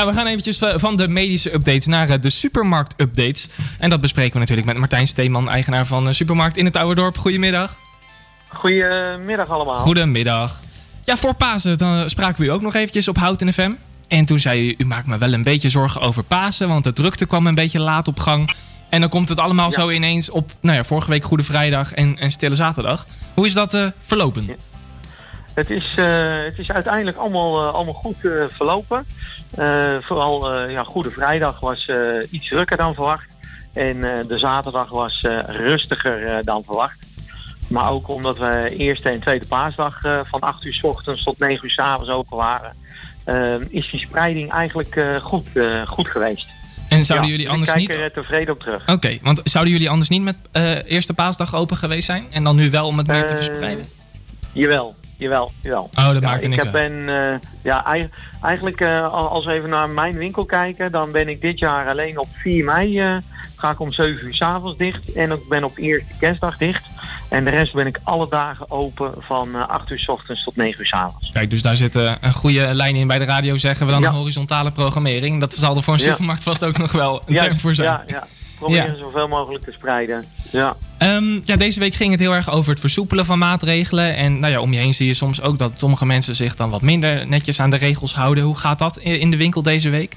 Ja, we gaan eventjes eh, van de medische updates naar eh, de supermarkt updates. En dat bespreken we natuurlijk met Martijn Steeman, eigenaar van Supermarkt in het Oude Dorp. Goedemiddag. Goedemiddag allemaal. Goedemiddag. Ja, voor Pasen dan spraken we u ook nog eventjes op Houten FM. En toen zei u, u maakt me wel een beetje zorgen over Pasen, want de drukte kwam een beetje laat op gang. En dan komt het allemaal zo ineens op, nou ja, vorige week Goede Vrijdag en, en Stille Zaterdag. Hoe is dat uh, verlopen? Het is, uh, het is uiteindelijk allemaal, uh, allemaal goed verlopen. vooral ja, Goede Vrijdag was iets drukker dan verwacht. En de zaterdag was rustiger dan verwacht. Maar ook omdat we eerste en tweede paasdag van 8 uur s ochtends tot 9 uur s avonds open waren. is die spreiding eigenlijk goed, goed geweest. En zouden jullie anders niet... Ik er tevreden op terug. Oké, want zouden jullie anders niet met uh, eerste paasdag open geweest zijn? En dan nu wel om het meer te uh, verspreiden? Jawel, jawel, jawel. Oh, dat maakt er niks ik ben, uh, ja, eigenlijk als we even naar mijn winkel kijken, dan ben ik dit jaar alleen op 4 mei ga ik om 7 uur s avonds dicht en ik ben op eerste kerstdag dicht. En de rest ben ik alle dagen open van 8 uur s ochtends tot 9 uur s avonds. Kijk, dus daar zit een goede lijn in bij de radio, zeggen we dan, een horizontale programmering. Dat zal er voor een supermarkt vast ook nog wel een term voor zijn. Ja, ja. Proberen zoveel mogelijk te spreiden. Ja. Um, ja, deze week ging het heel erg over het versoepelen van maatregelen. En nou ja, om je heen zie je soms ook dat sommige mensen zich dan wat minder netjes aan de regels houden. Hoe gaat dat in de winkel deze week?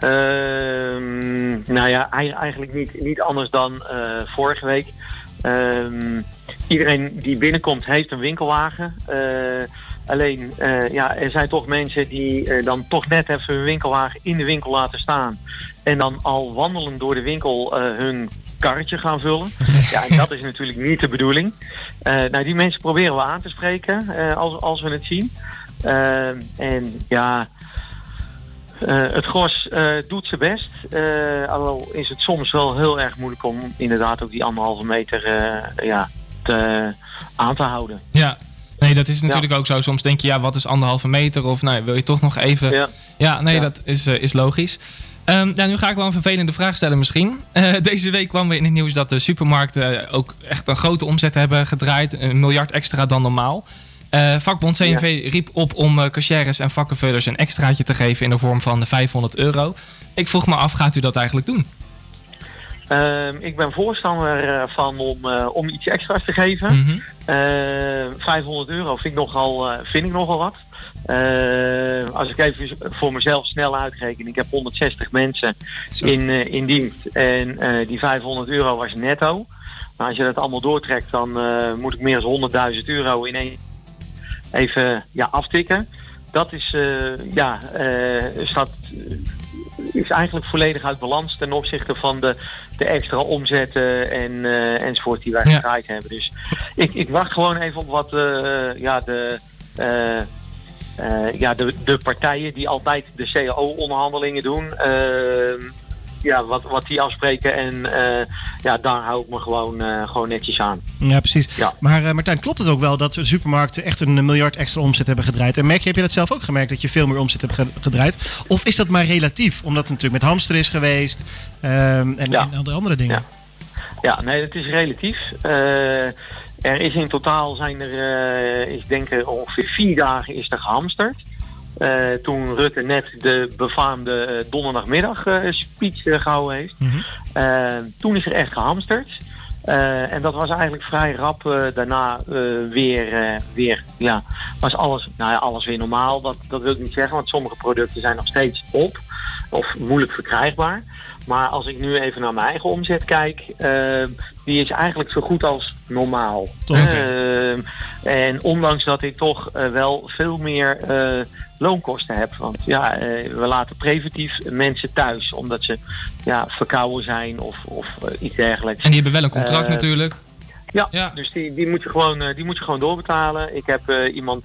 Um, nou ja, eigenlijk niet, niet anders dan uh, vorige week. Um, iedereen die binnenkomt heeft een winkelwagen. Alleen, uh, ja, er zijn toch mensen die dan toch net even hun winkelwagen in de winkel laten staan. En dan al wandelen door de winkel hun karretje gaan vullen. Ja, en dat is natuurlijk niet de bedoeling. nou, die mensen proberen we aan te spreken als, als we het zien. en ja, uh, het gros uh, doet zijn best. Uh, alhoewel is het soms wel heel erg moeilijk om inderdaad ook die anderhalve meter ja, te, aan te houden. Ja, nee, dat is natuurlijk ja. ook zo. Soms denk je, ja, wat is anderhalve meter? Of nou, wil je toch nog even... Ja, ja nee, dat is, is logisch. Um, ja, nu ga ik wel een vervelende vraag stellen misschien. deze week kwam we in het nieuws dat de supermarkten ook echt een grote omzet hebben gedraaid. Een miljard extra dan normaal. Uh, vakbond CNV ja. riep op om uh, cashiers en vakkenvullers een extraatje te geven in de vorm van de 500 euro. Ik vroeg me af, gaat u dat eigenlijk doen? Uh, ik ben voorstander uh, van om, om iets extra's te geven. Mm -hmm. 500 euro vind ik nogal, vind ik nogal wat. als ik even voor mezelf snel uitreken, ik heb 160 mensen in, in dienst en die 500 euro was netto. Maar als je dat allemaal doortrekt, dan moet ik meer dan 100.000 euro in één even ja, aftikken. Dat is, ja, staat, is eigenlijk volledig uit balans ten opzichte van de, de extra omzetten en, uh, enzovoort die wij ja. gedraaid hebben. Dus ik, ik wacht gewoon even op wat ja, de, ja, de, de partijen die altijd de CAO-onderhandelingen doen ja, wat, wat die afspreken. En uh, ja, daar hou ik me gewoon, uh, gewoon netjes aan. Ja, precies. Ja. Maar uh, Martijn, klopt het ook wel dat de supermarkten echt een miljard extra omzet hebben gedraaid? En merk je, heb je dat zelf ook gemerkt, dat je veel meer omzet hebt gedraaid? Of is dat maar relatief, omdat het natuurlijk met hamster is geweest en, ja. en andere dingen? Ja. ja, nee, het is relatief. er is in totaal zijn er, ik denk ongeveer vier dagen is er gehamsterd. Uh, toen Rutte net de befaamde uh, donderdagmiddag uh, speech gehouden heeft. Mm -hmm. toen is er echt gehamsterd. en dat was eigenlijk vrij rap daarna weer, weer, ja, was alles, nou ja, alles weer normaal. Dat, dat wil ik niet zeggen, want sommige producten zijn nog steeds op of moeilijk verkrijgbaar. Maar als ik nu even naar mijn eigen omzet kijk, die is eigenlijk zo goed als normaal. Uh, en ondanks dat ik toch uh, wel veel meer loonkosten heb. Want ja, we laten preventief mensen thuis, omdat ze ja, verkouden zijn of, of iets dergelijks. En die hebben wel een contract natuurlijk. Ja, ja, dus die, die, moet je gewoon, die moet je gewoon doorbetalen. Ik heb iemand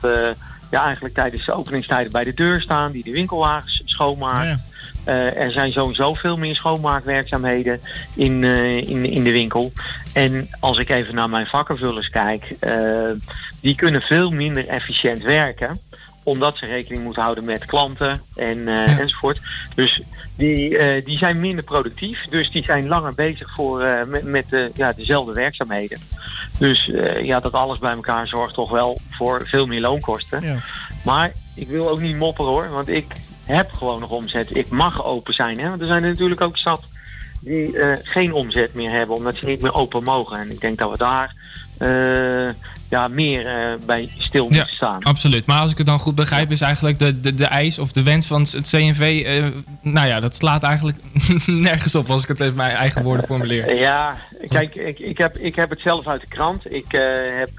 ja, eigenlijk tijdens de openingstijden bij de deur staan, die de winkelwagens schoonmaakt. Ja, ja. Uh, er zijn sowieso veel meer schoonmaakwerkzaamheden in, uh, in, in de winkel. En als ik even naar mijn vakkenvullers kijk, uh, die kunnen veel minder efficiënt werken omdat ze rekening moeten houden met klanten en, ja. enzovoort. Dus die, die zijn minder productief. Dus die zijn langer bezig voor, met, met ja, dezelfde werkzaamheden. Dus ja, dat alles bij elkaar zorgt toch wel voor veel meer loonkosten. Ja. Maar ik wil ook niet mopperen hoor. Want ik heb gewoon nog omzet. Ik mag open zijn. Hè? Want er zijn natuurlijk ook stad die geen omzet meer hebben omdat ze niet meer open mogen. En ik denk dat we daar ja, meer uh, bij stil moeten ja, staan. Absoluut. Maar als ik het dan goed begrijp, is eigenlijk de, de, de eis of de wens van het CNV, uh, eh, nou ja, dat slaat eigenlijk nergens op als ik het even mijn eigen woorden formuleer. Ja, kijk, ik, ik, heb, ik heb het zelf uit de krant. Ik heb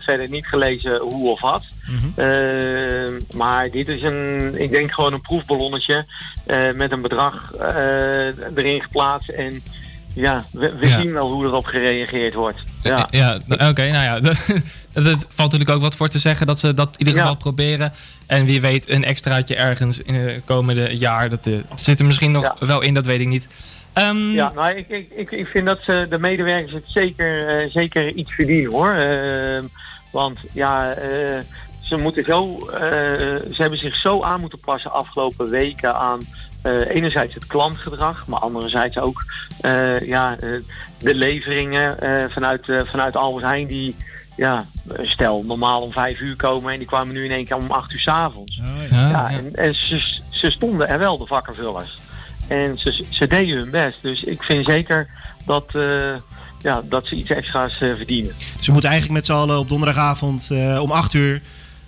verder niet gelezen hoe of wat. Mm maar dit is een, ik denk gewoon een proefballonnetje met een bedrag erin geplaatst en ja, we, we zien wel hoe erop gereageerd wordt. Ja, ja oké, nou ja. Het valt natuurlijk ook wat voor te zeggen dat ze dat in ieder geval proberen. En wie weet een extraatje ergens in het komende jaar. Dat uh, zit er misschien nog wel in, dat weet ik niet. Um, ja, nou, ik, ik, ik, ik vind dat ze, de medewerkers het zeker, uh, zeker iets verdienen hoor. Uh, want ja, ze moeten zo, ze hebben zich zo aan moeten passen afgelopen weken aan uh, enerzijds het klantgedrag, maar anderzijds ook uh, ja, uh, de leveringen vanuit, vanuit Albert Heijn die ja, stel normaal om vijf uur komen en die kwamen nu in één keer om acht uur s avonds. Oh, ja. ja. en, en ze, ze, stonden er wel, de vakkenvullers. En ze, ze deden hun best. Dus ik vind zeker dat, ja, dat ze iets extra's verdienen. Ze moeten eigenlijk met z'n allen op donderdagavond om acht uur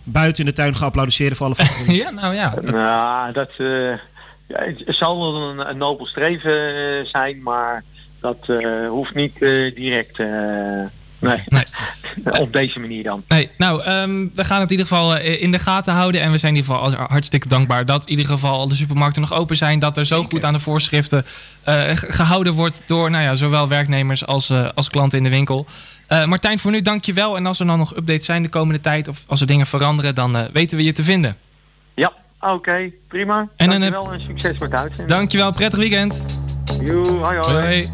buiten in de tuin gaan applaudisseren voor alle vakkenvullers. ja, nou ja. Dat... Nou, dat ja, het zal wel een, een nobel streven eh, zijn, maar dat eh, hoeft niet eh, direct. Nee. nee. Op deze manier dan. Nee, nou, um, we gaan het in ieder geval in de gaten houden. En we zijn in ieder geval hartstikke dankbaar dat in ieder geval de supermarkten nog open zijn. Dat er zo goed aan de voorschriften uh, gehouden wordt door nou ja, zowel werknemers als, uh, als klanten in de winkel. Uh, Martijn, voor nu dank je wel. En als er dan nog updates zijn de komende tijd of als er dingen veranderen, dan weten we je te vinden. Ja, Oké, prima. En Dankjewel en succes met uitzending. Dankjewel, prettig weekend. Joe, hoi hoi. hoi.